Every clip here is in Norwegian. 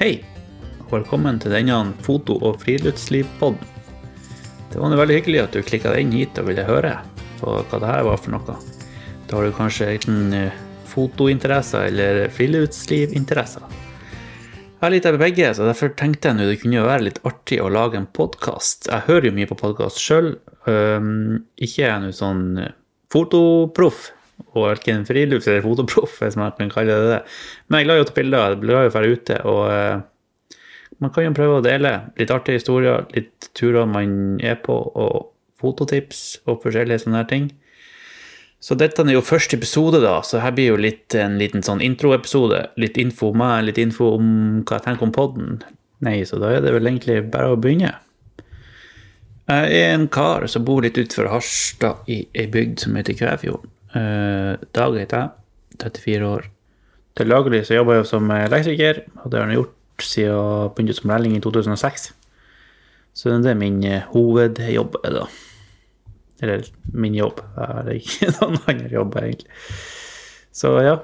og velkommen til denne foto- og friluftslivpodden. Det var veldig hyggelig at du klikka inn hit og ville høre på hva det her var for noe. Da har du kanskje enten eh, fotointeresser eller friluftslivinteresser. Jeg er litt av begge, så derfor tenkte jeg nå det kunne være litt artig å lage en podkast. Jeg hører jo mye på podkast sjøl. Ikke er jeg nå sånn eh, fotoproff, og verken frilufts- eller fotoproff, hvis man kan kalle det det. Men jeg er glad i å ta bilder, jeg er glad i å være ute, og eh, man kan jo prøve å dele litt artige historier, litt turer man er på, og fototips og forskjellige sånne her ting. Så dette er jo første episode, da, så her blir jo litt en liten sånn introepisode. Litt info om meg, litt info om hva jeg tenker om podden. Nei, så da er det vel egentlig bare å begynne. Jeg er en kar som bor litt utenfor Harstad, i ei bygd som heter Kvæfjord. Eh, Dag heter jeg, 34 år. Til laglig så jobber jeg som elektriker, og det har jeg gjort siden jeg begynte som lærling i 2006. Så det er min eh, hovedjobb, da. Eller min jobb. Jeg har ikke noen annen jobb, egentlig. Så ja,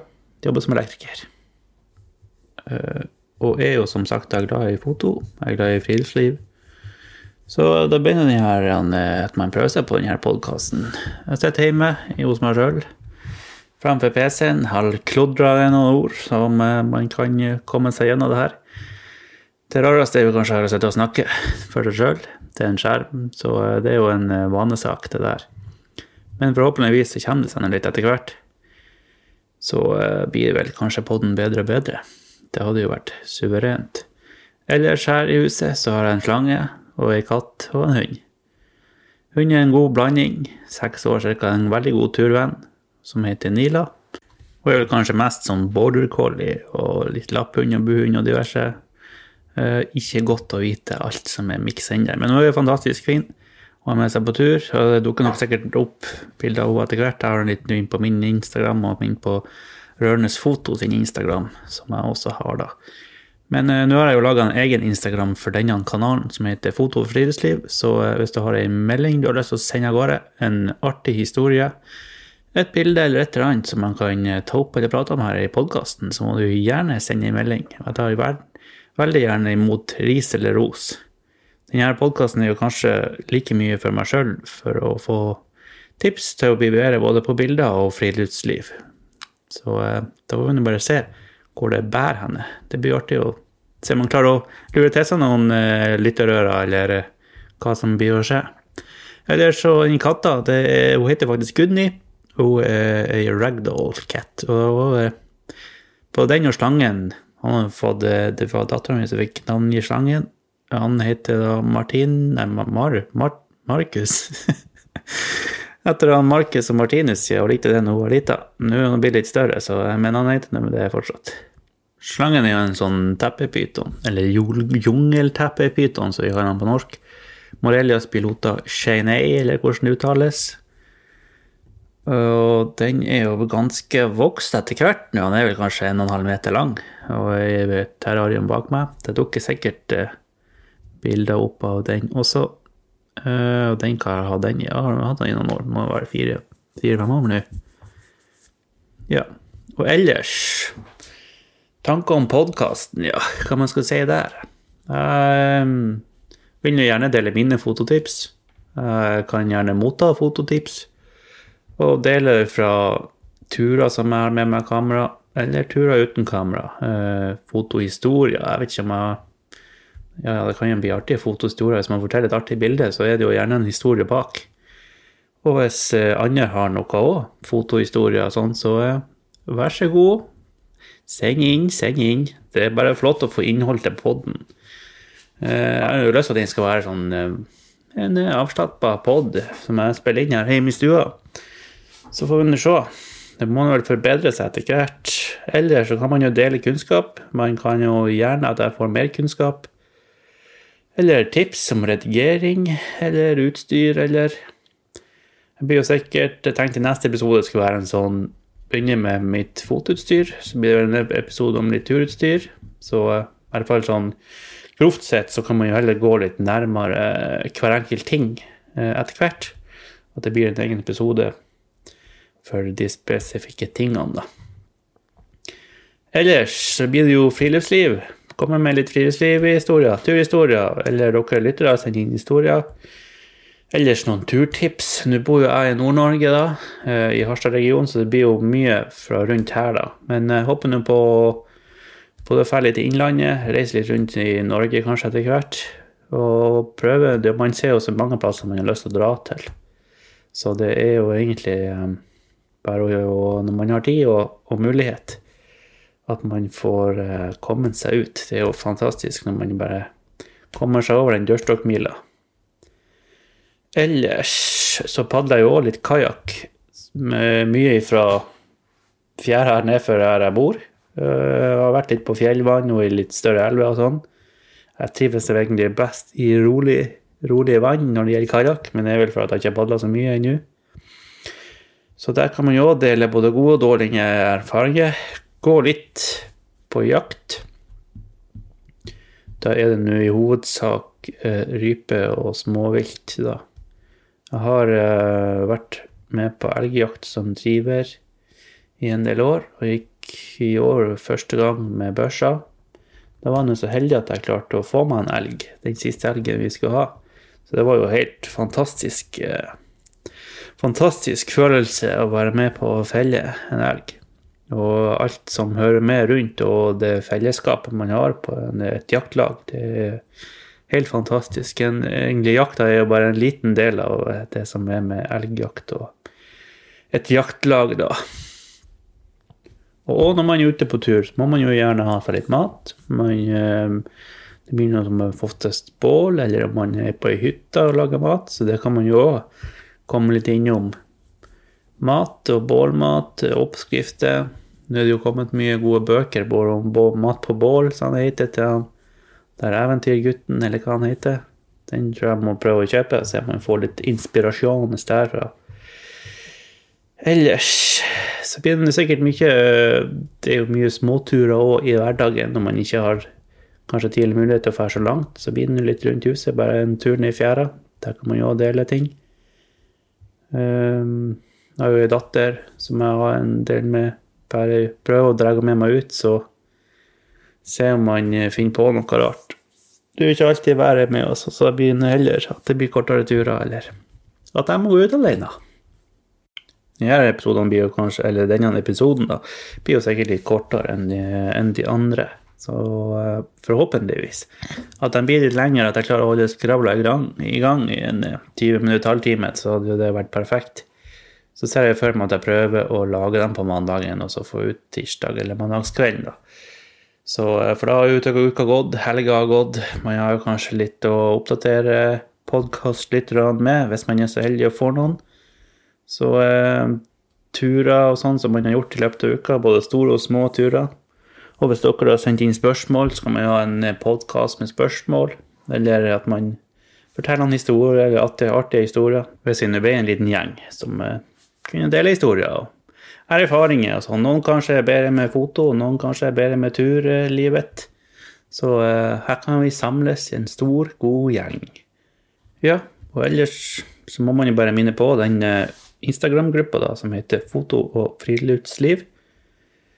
jobber som elektriker. Eh, og er jo som sagt er glad i foto, jeg er glad i friluftsliv. Så da begynner den her, at man prøver seg på denne podkasten. Jeg sitter hjemme hos meg sjøl framfor PC-en, halvklodra er noen ord som man kan komme seg gjennom det her. Det rareste er jo kanskje å sitte og snakke for seg sjøl til en skjerm, så det er jo en vanesak, det der. Men forhåpentligvis så kommer det seg litt etter hvert. Så blir vel kanskje podden bedre og bedre. Det hadde jo vært suverent. Ellers her i huset så har jeg en slange og ei katt og en hund. Hunden er en god blanding, seks år ca. en veldig god turvenn som heter Nila. Hun er vel kanskje mest som border collie og litt lapphund og buhund og diverse. Eh, ikke godt å vite alt som er miksa inn der, men hun er fantastisk fin. Hun er med seg på tur, og det dukker nok sikkert opp bilder av henne etter hvert. Jeg har henne litt inn på min Instagram og min på Rørnes Foto sin Instagram, som jeg også har, da. Men uh, nå har jeg jo laga en egen Instagram for denne kanalen som heter Foto og friluftsliv, så uh, hvis du har ei melding du har lyst til å sende av gårde, en artig historie, et bilde eller et eller annet som man kan uh, ta opp eller prate om her i podkasten, så må du gjerne sende en melding. Jeg tar veld veldig gjerne imot ris eller ros. Denne podkasten er jo kanskje like mye for meg sjøl for å få tips til å bli bedre både på bilder og friluftsliv. Så da får vi bare se hvor det bærer henne. Det blir artig å se om man klarer å lure til seg noen uh, lytterører, eller uh, hva som blir å skje. Eller så den katta, er, hun heter faktisk Gudny. Hun er ei ragdoll cat. Og uh, på den og slangen Han har fått Det var dattera mi som fikk navngi slangen. Han heter da Martin Nei, Mar, Mar, Markus. Etter han Markus og Martinus ja, hun likte det da hun var lita. Nå er han blitt litt større, så, men han heter det, det fortsatt. Slangen er en sånn teppepyton, eller jungelteppepyton, som vi har den på norsk. Morelias pilota Shaney, eller hvordan det uttales. Og den er jo ganske vokst etter hvert nå, den er vel kanskje 1,5 meter lang. Og jeg vet terrarium bak meg. Det dukker sikkert eh, bilder opp av den også. Uh, og den kan jeg ha den i. Ja, har hatt den i noen år. Det må være fire-fem fire, år nå. Ja. Og ellers Tanker om podkasten, ja, hva man skal si der? Jeg um, vil jo gjerne dele mine fototips. Jeg kan gjerne motta fototips. Og dele fra turer som jeg har med meg kamera, eller turer uten kamera. Fotohistorie, fotohistorier. Jeg vet ikke om jeg ja, det kan jo bli artige fotohistorier. Hvis man forteller et artig bilde, så er det jo gjerne en historie bak. Og hvis andre har noe òg, fotohistorier og sånn, så vær så god. Send inn, send inn. Det er bare flott å få innhold til poden. Jeg har jo lyst til at den skal være sånn en avslappa pod som jeg spiller inn her hjemme i stua. Så får vi se. Det må vel forbedre seg etter hvert. Eller så kan man jo dele kunnskap. Man kan jo gjerne at jeg får mer kunnskap. Eller tips om redigering eller utstyr, eller Jeg blir jo sikkert tenkt i neste episode skulle være en sånn Begynne med mitt fotutstyr. så blir det en episode om litt turutstyr. Så i hvert fall sånn grovt sett så kan man jo heller gå litt nærmere hver enkelt ting etter hvert. At det blir en egen episode for de spesifikke tingene, da. Ellers så blir det jo friluftsliv. Kommer med litt friluftslivhistorier, turhistorier, eller dere lyttere sender inn historier. Ellers noen turtips. Nå bor jo jeg i Nord-Norge, da, eh, i Harstad-regionen, så det blir jo mye fra rundt her, da. Men jeg håper nå på både å dra litt til Innlandet, reise litt rundt i Norge kanskje etter hvert. Og prøve det, Man ser jo så mange plasser man har lyst til å dra til. Så det er jo egentlig um, bare å, når man har tid og, og mulighet, at man får kommet seg ut. Det er jo fantastisk når man bare kommer seg over den dørstokkmila. Ellers så padler jeg jo òg litt kajakk. Mye ifra fjæra her nedfor her jeg bor. Jeg har vært litt på fjellvann og i litt større elver og sånn. Jeg trives egentlig best i rolig, rolige vann når det gjelder kajakk, men det er vel for at jeg ikke har padla så mye ennå. Så der kan man jo dele både gode og dårlige erfaringer. Gå litt på jakt. Da er det nå i hovedsak eh, rype og småvilt, da. Jeg har uh, vært med på elgjakt som driver i en del år, og gikk i år første gang med børsa. Da var jeg så heldig at jeg klarte å få meg en elg, den siste elgen vi skulle ha. Så det var jo helt fantastisk uh, fantastisk følelse å være med på å felle en elg. Og alt som hører med rundt, og det fellesskapet man har på et jaktlag, det er helt fantastisk. En, egentlig jakta er jo bare en liten del av det som er med elgjakt og et jaktlag, da. Og når man er ute på tur, så må man jo gjerne ha seg litt mat. Man, eh, det blir noe som oftest bål, eller om man er på ei hytte og lager mat, så det kan man jo òg komme litt innom. Mat og bålmat, oppskrifter. Nå er det jo kommet mye gode bøker både om mat på bål, som det heter til han det er Eventyrgutten, eller hva han heter. Den tror jeg må prøve å kjøpe, så jeg man får litt inspirasjon derfra. Ellers så blir det sikkert mye Det er jo mye småturer òg i hverdagen når man ikke har kanskje tidlig mulighet til å fære så langt. Så blir det litt rundt huset, bare en tur ned i fjæra. Der kan man jo dele ting. Um, jeg har jo ei datter som jeg har en del med. Bare prøver å dra med meg ut, så se om man finner på noe rart du vil ikke alltid være med oss, og så det heller at det blir kortere turer, eller at jeg må gå ut alene. Denne episoden blir jo kanskje, eller denne episoden da, blir jo sikkert litt kortere enn de, de andre. Så uh, forhåpentligvis. At den blir litt lengre, at jeg klarer å holde skravla i gang, i gang i en 20 minutter, halvtime, så hadde det vært perfekt. Så ser jeg for meg at jeg prøver å lage dem på mandagen, og så få ut tirsdag eller mandagskvelden, da. Så, eh, for da har jo uka gått, helga har gått. Man har jo kanskje litt å oppdatere podkastlytterne med, hvis man er så heldig og får noen. Så eh, turer og sånn som man har gjort i løpet av uka, både store og små turer. Og hvis dere har sendt inn spørsmål, så kan man ha en podkast med spørsmål. Eller at man forteller en historie, eller at det er artige historier. Hvis det ble en liten gjeng som eh, kunne dele historier erfaringer Altså. Noen kanskje er bedre med foto, noen kanskje er bedre med turlivet. Så uh, her kan vi samles i en stor, god gjeng. Ja, og ellers så må man jo bare minne på den uh, Instagram-gruppa som heter Foto og friluftsliv.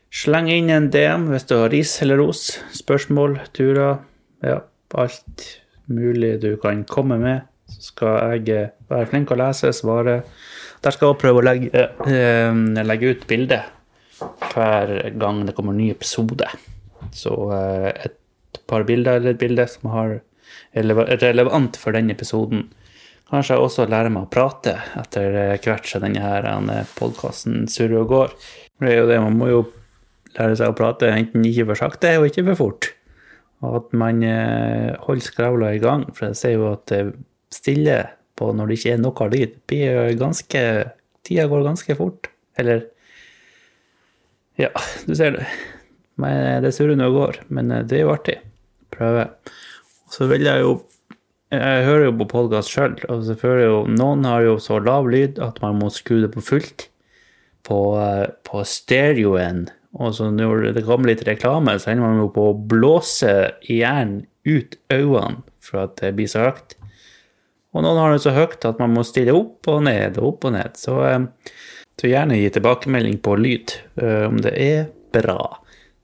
Sleng inn en DM hvis du har ris eller ros, spørsmål, turer, ja, alt mulig du kan komme med. Så skal jeg eh, være flink å lese, svare der skal jeg prøve å legge, eh, legge ut bilde hver gang det kommer en ny episode. Så eh, et par bilder eller et bilde som har relevant for den episoden. Kanskje jeg også lærer meg å prate etter hvert som denne podkasten surrer og går. Det er jo det, man må jo lære seg å prate enten ikke for sakte og ikke for fort. Og at man eh, holder skravla i gang, for jeg ser jo at det stiller. stille på når det ikke er noe lyd. blir Tida går ganske fort. Eller Ja, du ser det. Men det surrer nå og går. Men eh, det er jo artig. Prøve. Så vil jeg jo Jeg hører jo på podkast sjøl, og selvfølgelig jo Noen har jo så lav lyd at man må skru det på fullt på, eh, på stereoen. Og så når det kommer litt reklame, så ender man jo på å blåse hjernen ut øynene for at det blir så høyt. Og noen har det så høyt at man må stille opp og ned og opp og ned. Så, eh, så gjerne gi tilbakemelding på lyd, eh, om det er bra.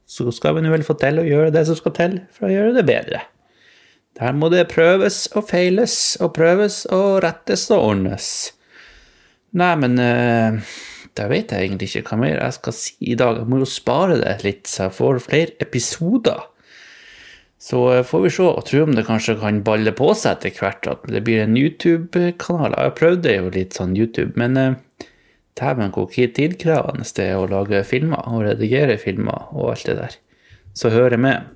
så skal vi nå vel få til å gjøre det som skal til for å gjøre det bedre. Der må det prøves og feiles og prøves og rettes og ordnes. Nei, men uh, da vet jeg egentlig ikke hva mer jeg skal si i dag. Jeg må jo spare det litt, så jeg får flere episoder. Så eh, får vi se og tro om det kanskje kan balle på seg etter hvert, at det blir en YouTube-kanal. Jeg prøvde jo litt sånn YouTube, men uh, dæven hvor tidkrevende det er å lage filmer og redigere filmer og alt det der. Så hører med.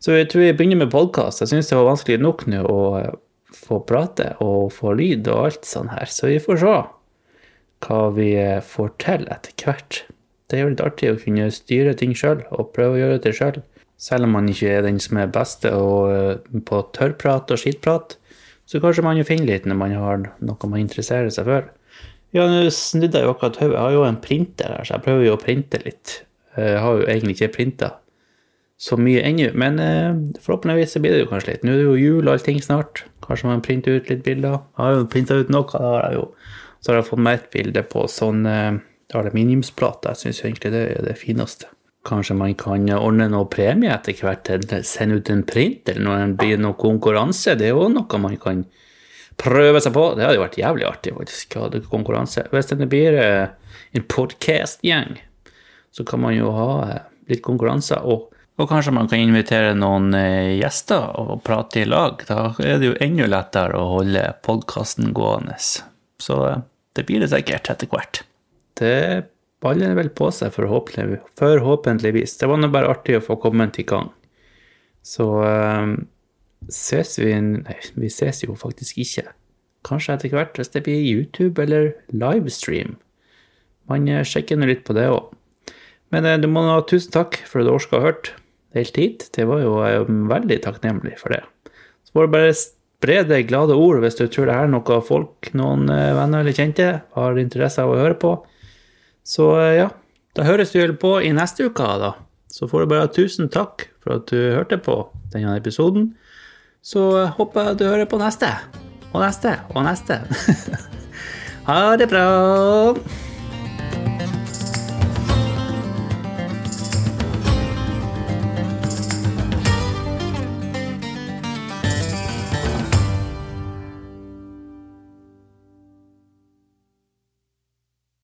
Så jeg tror jeg begynner med podkast. Jeg syns det var vanskelig nok nå å uh, få prate og få lyd og alt sånn her, så vi får se hva vi får til etter hvert. Det er jo litt artig å kunne styre ting sjøl og prøve å gjøre det sjøl. Selv om man ikke er den som er beste og på tørrprat og skittprat, så kanskje man jo finner litt når man har noe man interesserer seg for. Ja, nå snudde jeg jo akkurat hodet. Jeg har jo en printer her, så jeg prøver jo å printe litt. Jeg har jo egentlig ikke printa så mye ennå, men eh, forhåpentligvis så blir det jo kanskje litt. Nå er det jo jul og allting snart. Kanskje man printer ut litt bilder. Jeg har jo printa ut noe, det har jeg jo. Så har jeg fått med et bilde på sånn eh, aluminiumsplate. Jeg syns egentlig det er det fineste. Kanskje man kan ordne noe premie etter hvert, sende ut en print, eller når det blir noe konkurranse. Det er jo noe man kan prøve seg på. Det hadde jo vært jævlig artig faktisk å ha konkurranse. Hvis det blir eh, en podkast-gjeng, så kan man jo ha eh, litt konkurranser. Og, og, kanskje man kan invitere noen eh, gjester og prate i lag. Da er det jo enda lettere å holde podkasten gående. Så det blir det sikkert etter hvert. Det baller vel på seg, forhåpentligvis. Det var nå bare artig å få kommet i gang. Så um, ses vi Nei, vi ses jo faktisk ikke. Kanskje etter hvert, hvis det blir YouTube eller livestream. Man eh, sjekker nå litt på det òg. Men eh, du må ha tusen takk for at du orka å høre helt hit. Det var jo er veldig takknemlig for det. Så får du bare spre det glade ord hvis du tror det er noe folk, noen venner eller kjente, har interesse av å høre på. Så eh, ja, da høres vi vel på i neste uke, da. Så får du bare tusen takk for at du hørte på denne episoden. Så eh, håper jeg du hører på neste. Og neste og neste. ha det bra.